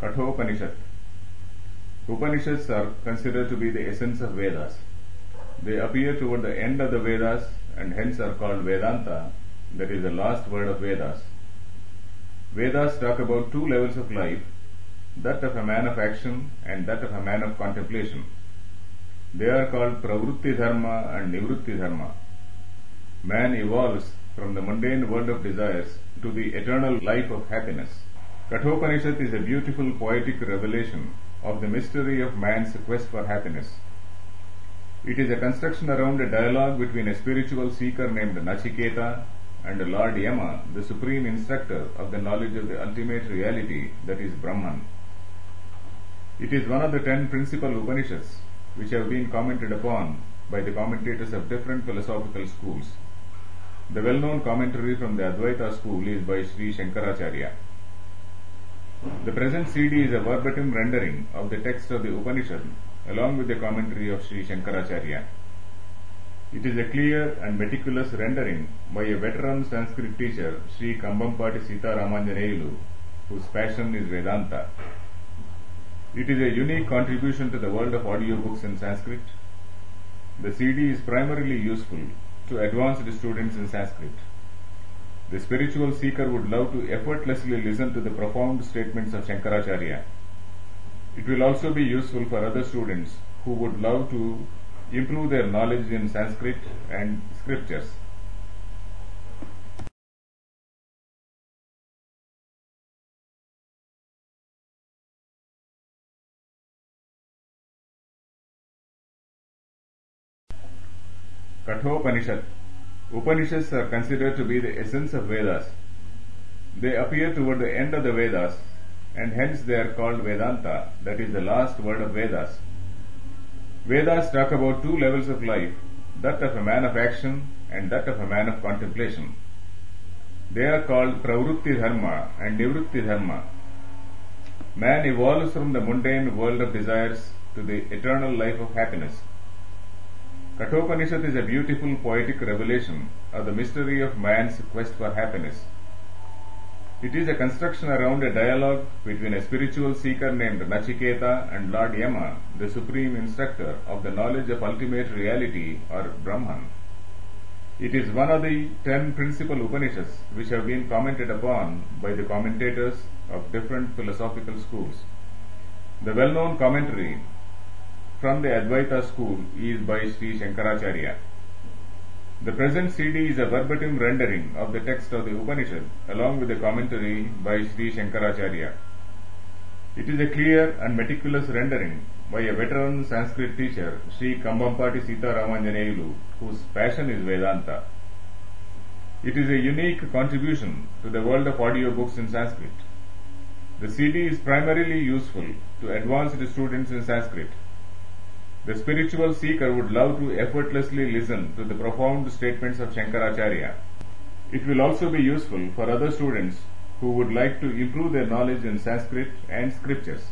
Kathopanishad. Upanishads are considered to be the essence of Vedas. They appear toward the end of the Vedas and hence are called Vedanta, that is the last word of Vedas. Vedas talk about two levels of life, that of a man of action and that of a man of contemplation. They are called Pravrutti Dharma and Nivrutti Dharma. Man evolves from the mundane world of desires to the eternal life of happiness. Kathopanishad is a beautiful poetic revelation of the mystery of man's quest for happiness. It is a construction around a dialogue between a spiritual seeker named Nachiketa and Lord Yama, the supreme instructor of the knowledge of the ultimate reality that is Brahman. It is one of the ten principal Upanishads which have been commented upon by the commentators of different philosophical schools. The well-known commentary from the Advaita school is by Sri Shankaracharya. The present CD is a verbatim rendering of the text of the Upanishad along with the commentary of Sri Shankaracharya. It is a clear and meticulous rendering by a veteran Sanskrit teacher, Sri Kambampati Sita Ramanjaneyulu, whose passion is Vedanta. It is a unique contribution to the world of audiobooks in Sanskrit. The CD is primarily useful to advanced students in Sanskrit. The spiritual seeker would love to effortlessly listen to the profound statements of Shankaracharya. It will also be useful for other students who would love to improve their knowledge in Sanskrit and scriptures. Kathopanishad Upanishads are considered to be the essence of Vedas. They appear toward the end of the Vedas and hence they are called Vedanta, that is the last word of Vedas. Vedas talk about two levels of life, that of a man of action and that of a man of contemplation. They are called Pravrutti Dharma and Nivrutti Dharma. Man evolves from the mundane world of desires to the eternal life of happiness. Kathopanishad is a beautiful poetic revelation of the mystery of man's quest for happiness. It is a construction around a dialogue between a spiritual seeker named Nachiketa and Lord Yama, the supreme instructor of the knowledge of ultimate reality or Brahman. It is one of the ten principal Upanishads which have been commented upon by the commentators of different philosophical schools. The well-known commentary from the Advaita school is by Sri Shankaracharya. The present CD is a verbatim rendering of the text of the Upanishad along with the commentary by Sri Shankaracharya. It is a clear and meticulous rendering by a veteran Sanskrit teacher, Sri Kambampati Sita Ramanjaneyulu, whose passion is Vedanta. It is a unique contribution to the world of audiobooks in Sanskrit. The CD is primarily useful to advanced students in Sanskrit. The spiritual seeker would love to effortlessly listen to the profound statements of Shankaracharya. It will also be useful for other students who would like to improve their knowledge in Sanskrit and scriptures.